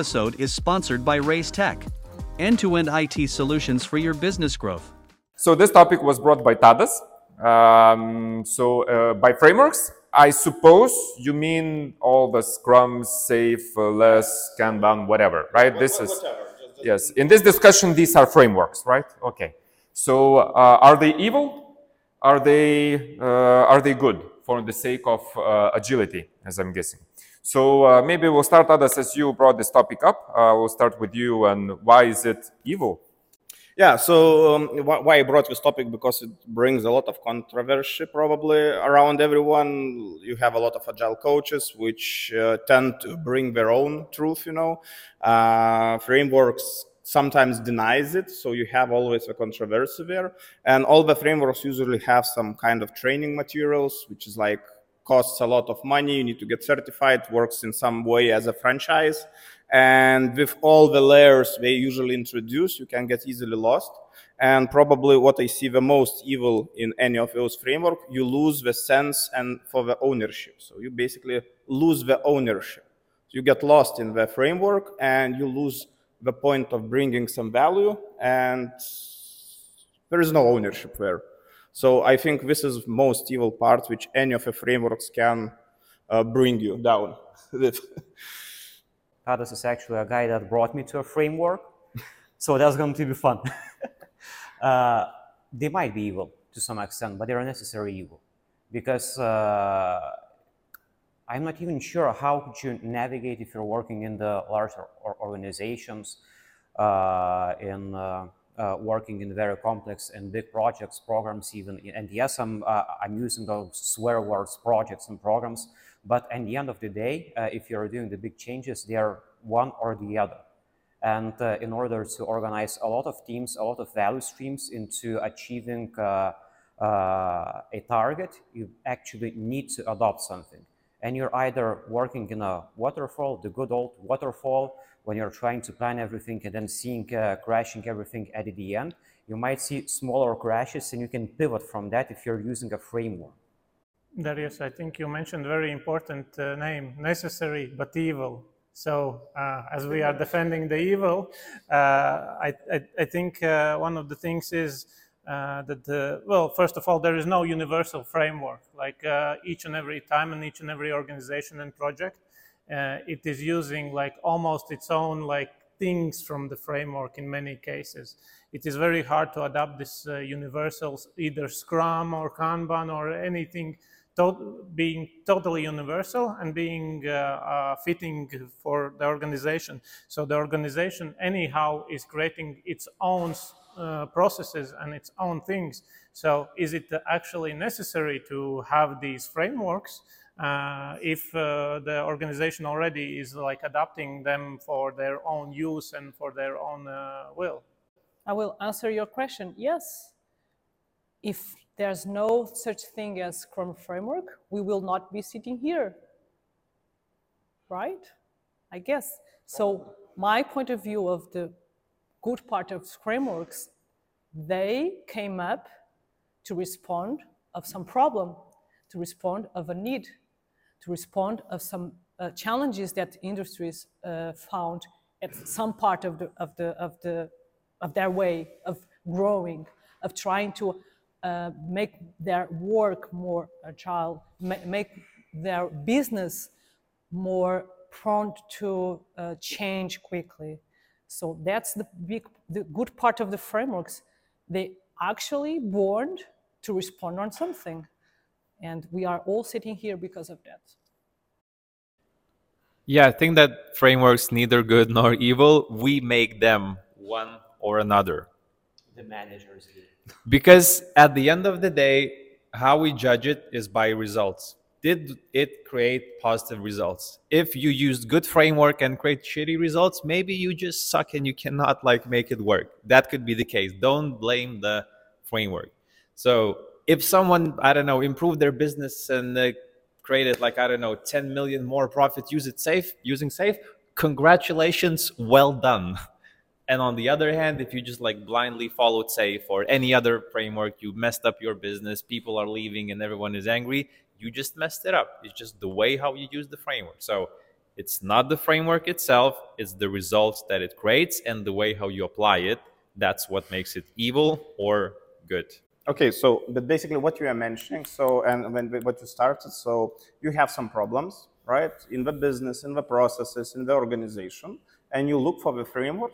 episode is sponsored by Reiz Tech, end to end IT solutions for your business growth. So this topic was brought by Tadas. Um, so uh, by frameworks, I suppose you mean all the Scrum, Safe, uh, Less, Kanban, whatever, right? This is yes. In this discussion, these are frameworks, right? Okay. So uh, are they evil? Are they uh, are they good for the sake of uh, agility, as I'm guessing? So uh, maybe we'll start, Tadas, as you brought this topic up. Uh, we'll start with you, and why is it evil? Yeah, so um, wh- why I brought this topic because it brings a lot of controversy probably around everyone. You have a lot of agile coaches which uh, tend to bring their own truth, you know. Uh, frameworks sometimes denies it, so you have always a controversy there. And all the frameworks usually have some kind of training materials, which is like costs a lot of money. You need to get certified, works in some way as a franchise. And with all the layers they usually introduce, you can get easily lost. And probably what I see the most evil in any of those framework, you lose the sense and for the ownership. So you basically lose the ownership. You get lost in the framework and you lose the point of bringing some value and there is no ownership there. So I think this is most evil part which any of the frameworks can uh, bring you down with. Is actually a guy that brought me to a framework, so that's going to be fun. uh, they might be evil to some extent, but they are necessary evil because uh, I'm not even sure how could you navigate if you're working in the larger organizations, uh, in uh, working in very complex and big projects, programs even. And yes, I'm, uh, I'm using those swear words, projects and programs, but at the end of the day, uh, if you're doing the big changes, they are one or the other. And uh, in order to organize a lot of teams, a lot of value streams into achieving uh, uh, a target, you actually need to adopt something. And you're either working in a waterfall, the good old waterfall, when you're trying to plan everything and then seeing uh, crashing everything at the end. You might see smaller crashes and you can pivot from that if you're using a framework. Darius, I think you mentioned very important uh, name, necessary but evil. So uh, as we are defending the evil, uh, I, I, I, think uh, one of the things is uh, that, well, first of all, there is no universal framework. Like uh, each and every time and each and every organization and project, it is using like almost its own like things from the framework in many cases. It is very hard to adapt this universals, either Scrum or Kanban or anything to being totally universal and being uh, uh, fitting for the organization. So the organization anyhow is creating its own uh, processes and its own things. So is it actually necessary to have these frameworks uh, if uh, the organization already is like adapting them for their own use and for their own uh, will? I will answer your question. Yes. If there's no such thing as Scrum framework, we will not be sitting here. Right? I guess. So my point of view of the good part of frameworks, they came up to respond of some problem, to respond of a need, to respond of some uh, challenges that industries uh, found at some part of the of the of the of their way of growing, of trying to uh, make their work more agile, ma make their business more prone to uh, change quickly. So that's the big, the good part of the frameworks. They actually born to respond on something, and we are all sitting here because of that. Yeah, I think that frameworks neither good nor evil. We make them one or another. The managers do because at the end of the day, how we judge it is by results. Did it create positive results? If you used good framework and create shitty results, maybe you just suck and you cannot like make it work. That could be the case. Don't blame the framework. So if someone, I don't know, improved their business and uh, created like, I don't know, 10 million more profit, use it safe, using safe, congratulations, well done. And on the other hand, if you just like blindly followed Safe or any other framework, you messed up your business, people are leaving and everyone is angry, you just messed it up. It's just the way how you use the framework. So It's not the framework itself, it's the results that it creates and the way how you apply it. That's what makes it evil or good. Okay, so but basically what you are mentioning, so and when what you started, so you have some problems, right, in the business, in the processes, in the organization, and you look for the framework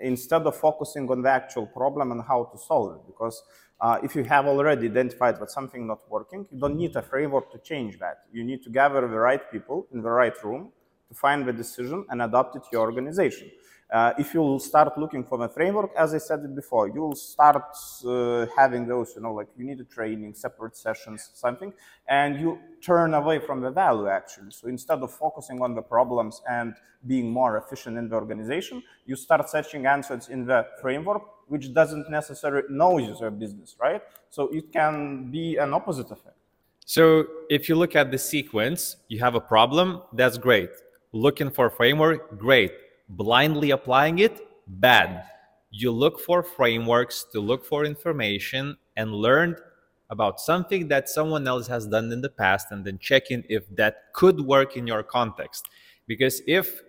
instead of focusing on the actual problem and how to solve it. Because uh, if you have already identified that something not working, you don't need a framework to change that. You need to gather the right people in the right room to find the decision and adopt it to your organization. Uh, if you start looking for a framework, as I said it before, you'll start uh, having those, you know, like you need a training, separate sessions, something, and you turn away from the value actually. So instead of focusing on the problems and being more efficient in the organization, you start searching answers in the framework, which doesn't necessarily know your business, right? So it can be an opposite effect. So if you look at the sequence, you have a problem, that's great. Looking for framework, great blindly applying it, bad. You look for frameworks to look for information and learn about something that someone else has done in the past and then checking if that could work in your context. Because if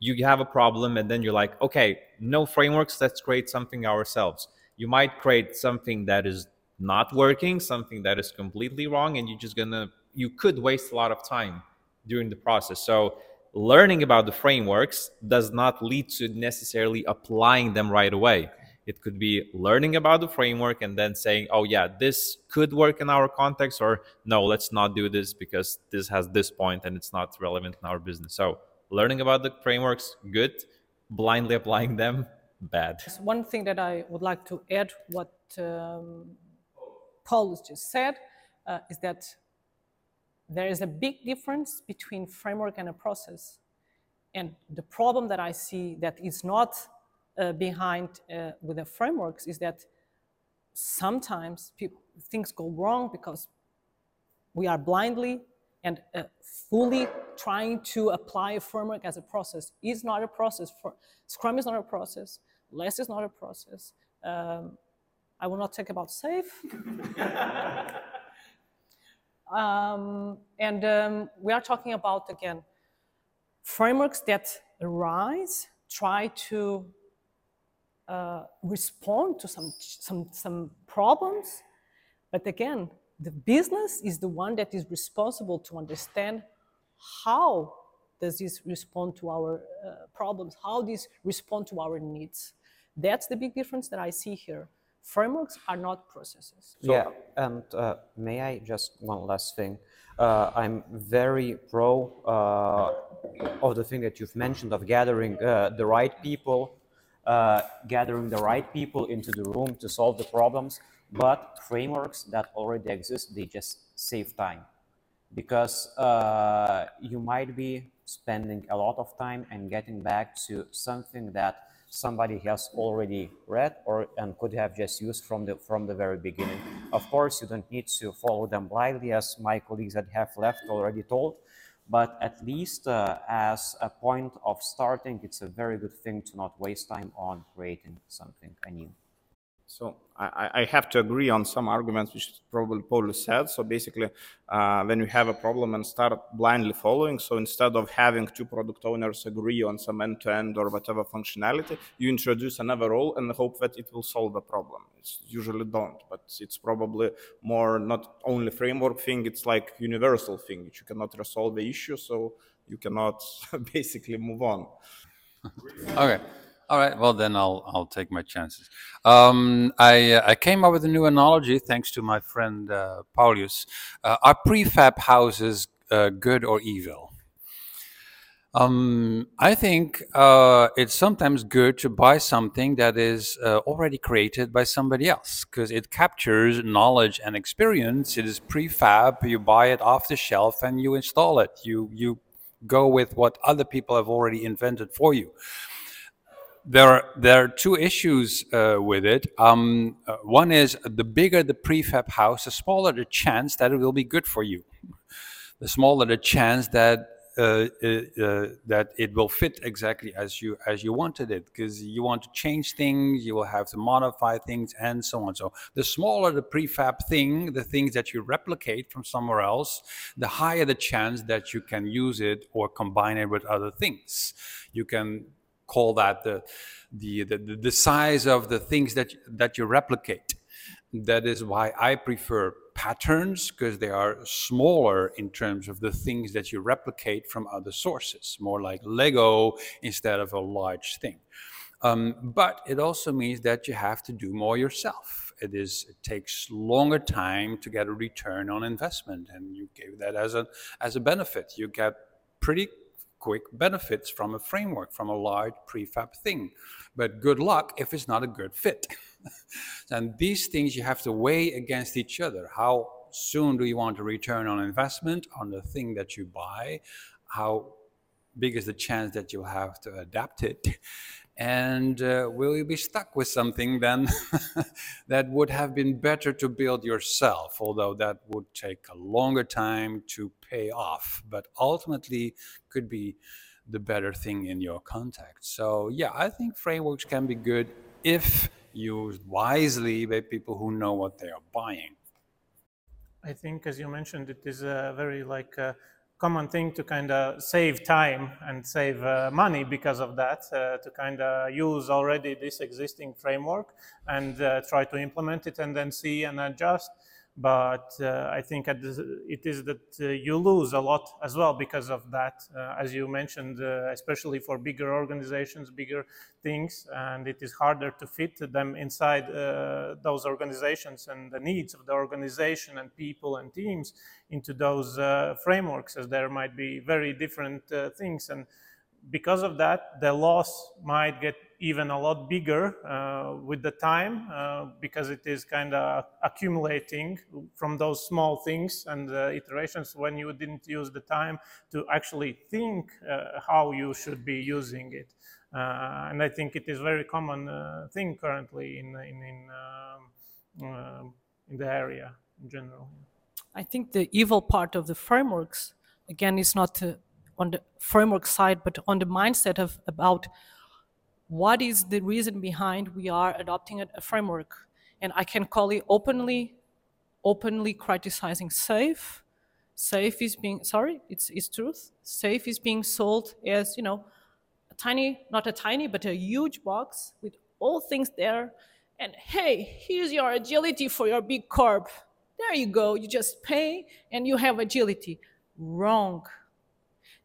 you have a problem and then you're like, okay, no frameworks, let's create something ourselves. You might create something that is not working, something that is completely wrong, and you're just gonna, you could waste a lot of time during the process. So learning about the frameworks does not lead to necessarily applying them right away. It could be learning about the framework and then saying, oh, yeah, this could work in our context, or no, let's not do this because this has this point and it's not relevant in our business. So, learning about the frameworks, good. Blindly applying them, bad. One thing that I would like to add, what um, Paul just said, uh, is that there is a big difference between framework and a process. And the problem that I see that is not uh, behind uh, with the frameworks is that sometimes people, things go wrong because we are blindly and uh, fully trying to apply a framework as a process. Is not a process. For, Scrum is not a process. Less is not a process. Um, I will not talk about safe. Um, and um, we are talking about, again, frameworks that arise, try to uh, respond to some, some, some problems. But again, the business is the one that is responsible to understand how does this respond to our uh, problems, how this respond to our needs. That's the big difference that I see here frameworks are not processes. So, yeah, and uh, may I just one last thing? Uh, I'm very pro uh, of the thing that you've mentioned of gathering uh, the right people, uh, gathering the right people into the room to solve the problems. But frameworks that already exist, they just save time because uh, you might be spending a lot of time and getting back to something that somebody has already read or and could have just used from the from the very beginning. Of course, you don't need to follow them blindly, as my colleagues that have left already told, but at least uh, as a point of starting, it's a very good thing to not waste time on creating something anew. So I, I, have to agree on some arguments which probably Paul said. So basically, uh, when you have a problem and start blindly following, so instead of having two product owners agree on some end-to-end or whatever functionality, you introduce another role and hope that it will solve the problem. It's usually don't, but it's probably more not only framework thing, it's like universal thing, which you cannot resolve the issue, so you cannot basically move on. okay. All right. Well, then I'll I'll take my chances. Um, I uh, I came up with a new analogy thanks to my friend uh, Paulius. Uh, are prefab houses uh, good or evil? Um, I think uh, it's sometimes good to buy something that is uh, already created by somebody else because it captures knowledge and experience. It is prefab. You buy it off the shelf and you install it. You you go with what other people have already invented for you there are there are two issues uh, with it. Um, uh, one is the bigger the prefab house, the smaller the chance that it will be good for you. The smaller the chance that uh, uh, uh, that it will fit exactly as you as you wanted it because you want to change things you will have to modify things and so on so the smaller the prefab thing the things that you replicate from somewhere else the higher the chance that you can use it or combine it with other things you can call that the the the, the size of the things that that you replicate that is why I prefer patterns because they are smaller in terms of the things that you replicate from other sources, more like Lego instead of a large thing. Um, but it also means that you have to do more yourself. It is it takes longer time to get a return on investment, and you give that as a as a benefit. You get pretty quick benefits from a framework, from a large prefab thing. But good luck if it's not a good fit. and these things you have to weigh against each other. How soon do you want a return on investment on the thing that you buy? How big is the chance that you'll have to adapt it? And uh, will you be stuck with something then that would have been better to build yourself, although that would take a longer time to pay off, but ultimately could be the better thing in your context. So, yeah, I think frameworks can be good if used wisely by people who know what they are buying. I think, as you mentioned, it is a very like uh, common thing to kind of save time and save uh, money because of that, uh, to kind of use already this existing framework and uh, try to implement it and then see and adjust but uh, I think it is that uh, you lose a lot as well because of that, uh, as you mentioned, uh, especially for bigger organizations, bigger things, and it is harder to fit them inside uh, those organizations and the needs of the organization and people and teams into those uh, frameworks, as there might be very different things. And because of that, the loss might get even a lot bigger uh, with the time uh, because it is kind of accumulating from those small things and uh, iterations when you didn't use the time to actually think uh, how you should be using it. Uh, and I think it is very common uh, thing currently in in in, um, in the area in general. I think the evil part of the frameworks again is not to on the framework side, but on the mindset of about what is the reason behind we are adopting a, a framework. And I can call it openly, openly criticizing SAFe. SAFe is being, sorry, it's, it's truth. SAFe is being sold as, you know, a tiny, not a tiny, but a huge box with all things there. And hey, here's your agility for your big corp. There you go. You just pay and you have agility. Wrong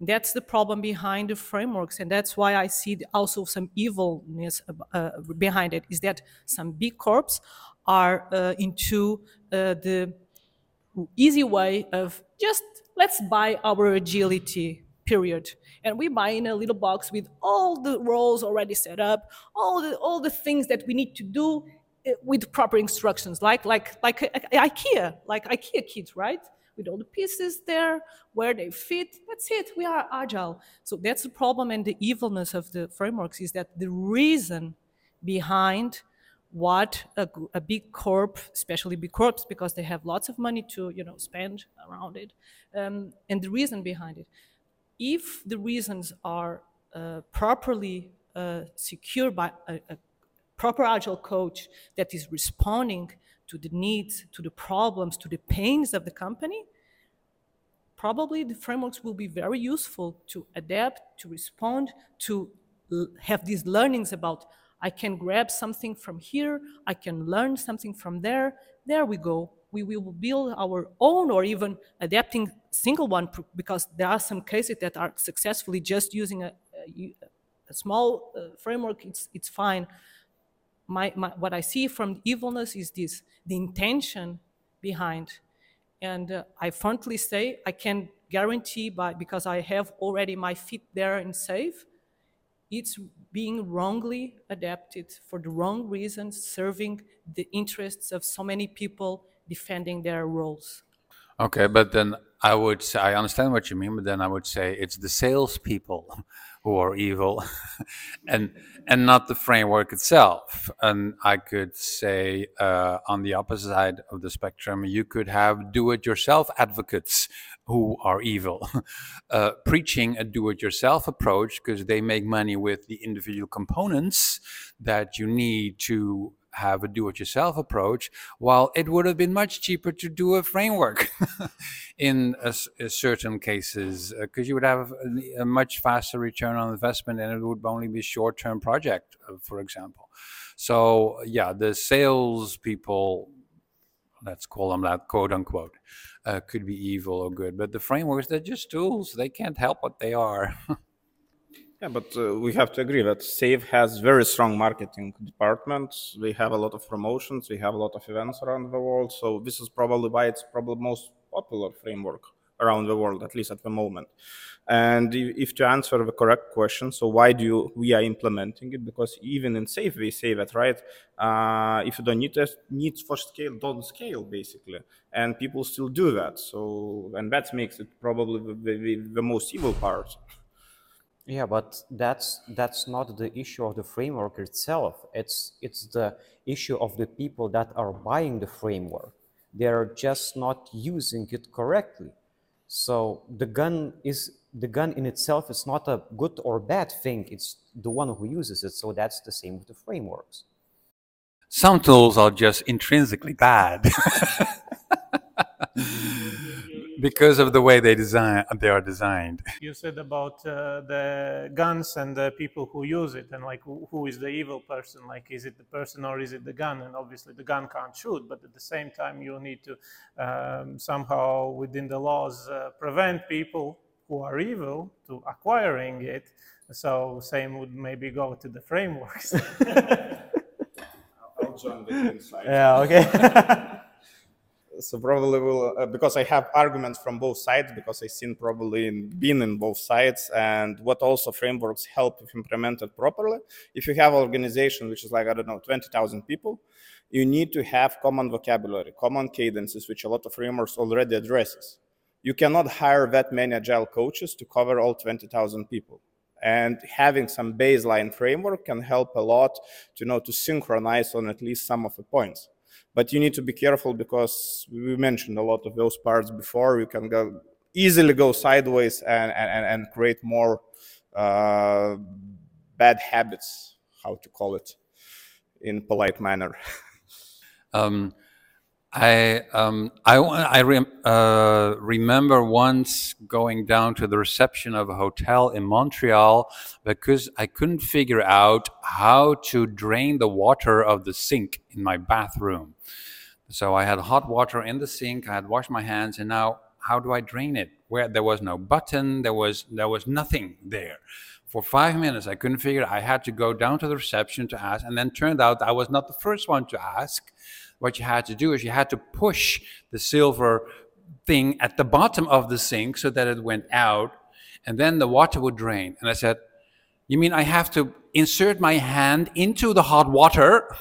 that's the problem behind the frameworks, and that's why I see also some evilness uh, behind it. Is that some big corps are uh, into uh, the easy way of just let's buy our agility period and we buy in a little box with all the roles already set up all the all the things that we need to do uh, with proper instructions like like like ikea like ikea kits right with all the pieces there, where they fit. That's it. We are agile. So that's the problem and the evilness of the frameworks is that the reason behind what a, a, big corp, especially big corps, because they have lots of money to you know spend around it, um, and the reason behind it. If the reasons are uh, properly uh, secured by a, a proper agile coach that is responding to the needs, to the problems, to the pains of the company, probably the frameworks will be very useful to adapt, to respond, to have these learnings about I can grab something from here, I can learn something from there. There we go. We will build our own or even adapting single one because there are some cases that are successfully just using a, a, a small uh, framework, it's, it's fine my, my, what I see from evilness is this the intention behind. And uh, I frankly say I can guarantee by because I have already my feet there and safe, it's being wrongly adapted for the wrong reasons, serving the interests of so many people defending their roles. Okay, but then I would say I understand what you mean, but then I would say it's the salespeople who are evil, and and not the framework itself. And I could say uh, on the opposite side of the spectrum, you could have do-it-yourself advocates who are evil, uh, preaching a do-it-yourself approach because they make money with the individual components that you need to have a do-it-yourself approach, while it would have been much cheaper to do a framework in a, a certain cases, because uh, you would have a, a, much faster return on investment, and it would only be a short-term project, uh, for example. So yeah, the sales people, let's call them that, quote unquote, uh, could be evil or good, but the frameworks they're just tools; they can't help what they are. Yeah, but uh, we have to agree that SAFe has very strong marketing departments. We have a lot of promotions. We have a lot of events around the world. So this is probably why it's probably most popular framework around the world, at least at the moment. And if to answer the correct question, so why do you, we are implementing it? Because even in SAFe, we say that, right? Uh, if you don't need needs for scale, don't scale, basically. And people still do that. So, and that makes it probably the, the, the most evil part. Yeah, but that's that's not the issue of the framework itself. It's it's the issue of the people that are buying the framework. They're just not using it correctly. So the gun is the gun in itself is not a good or bad thing. It's the one who uses it. So that's the same with the frameworks. Some tools are just intrinsically bad. because of the way they design they are designed. You said about uh, the guns and the people who use it and like who, who is the evil person like is it the person or is it the gun? And obviously the gun can't shoot but at the same time you need to um, somehow within the laws uh, prevent people who are evil to acquiring it. So same would maybe go to the frameworks. I'll join the inside. yeah okay so probably will uh, because I have arguments from both sides because I've seen probably in, been in both sides and what also frameworks help if implemented properly. If you have an organization which is like I don't know twenty thousand people, you need to have common vocabulary, common cadences, which a lot of frameworks already addresses. You cannot hire that many agile coaches to cover all twenty thousand people and having some baseline framework can help a lot to know to synchronize on at least some of the points but you need to be careful because we mentioned a lot of those parts before. You can go easily go sideways and, and, and create more uh, bad habits, how to call it in polite manner. um, I um, I, I rem, uh, remember once going down to the reception of a hotel in Montreal because I couldn't figure out how to drain the water of the sink in my bathroom. So I had hot water in the sink. I had washed my hands, and now how do I drain it? Where there was no button, there was there was nothing there. For five minutes, I couldn't figure. It. I had to go down to the reception to ask, and then turned out I was not the first one to ask what you had to do is you had to push the silver thing at the bottom of the sink so that it went out, and then the water would drain. And I said, You mean I have to insert my hand into the hot water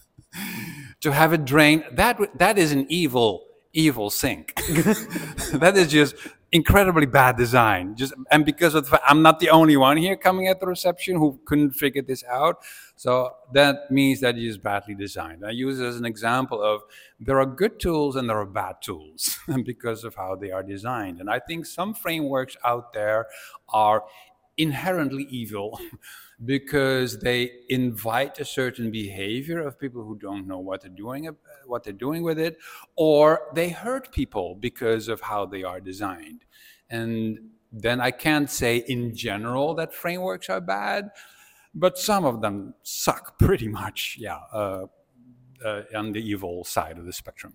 to have it drain? That, that is an evil, evil sink. that is just incredibly bad design. Just and because of the I'm not the only one here coming at the reception who couldn't figure this out. So that means that it is badly designed. I use it as an example of there are good tools and there are bad tools because of how they are designed. And I think some frameworks out there are inherently evil because they invite a certain behavior of people who don't know what they're doing what they're doing with it or they hurt people because of how they are designed and then i can't say in general that frameworks are bad but some of them suck pretty much yeah uh, uh, on the evil side of the spectrum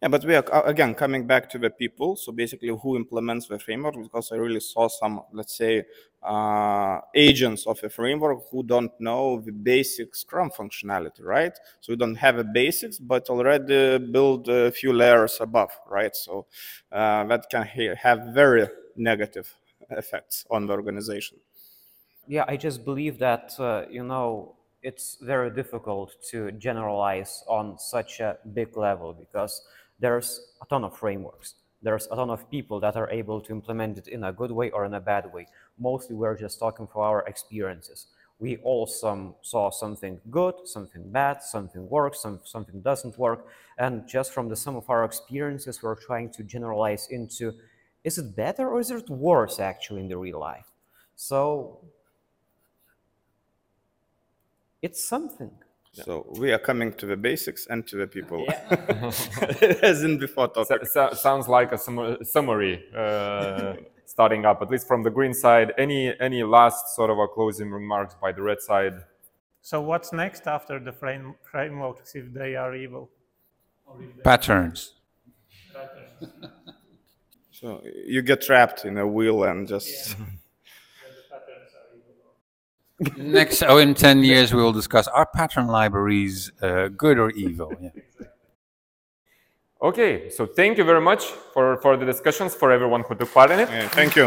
yeah, but we are again coming back to the people. So basically, who implements the framework? Because I really saw some, let's say, uh, agents of a framework who don't know the basic Scrum functionality, right? So we don't have a basics, but already build a few layers above, right? So uh, that can ha have very negative effects on the organization. Yeah, I just believe that uh, you know it's very difficult to generalize on such a big level because there's a ton of frameworks. There's a ton of people that are able to implement it in a good way or in a bad way. Mostly we're just talking for our experiences. We all some, saw something good, something bad, something works, some, something doesn't work. And just from the sum of our experiences, we're trying to generalize into is it better or is it worse actually in the real life? So it's something. So we are coming to the basics and to the people, as in before So, topic. so- sounds like a summa- summary uh, starting up, at least from the green side. Any any last sort of a closing remarks by the red side? So what's next after the frame, frameworks if they are evil? Patterns. So you get trapped in a wheel and just. Next, oh, in 10 years, we will discuss are pattern libraries uh, good or evil? Yeah. Okay, so thank you very much for, for the discussions, for everyone who took part in it. Yeah, thank you.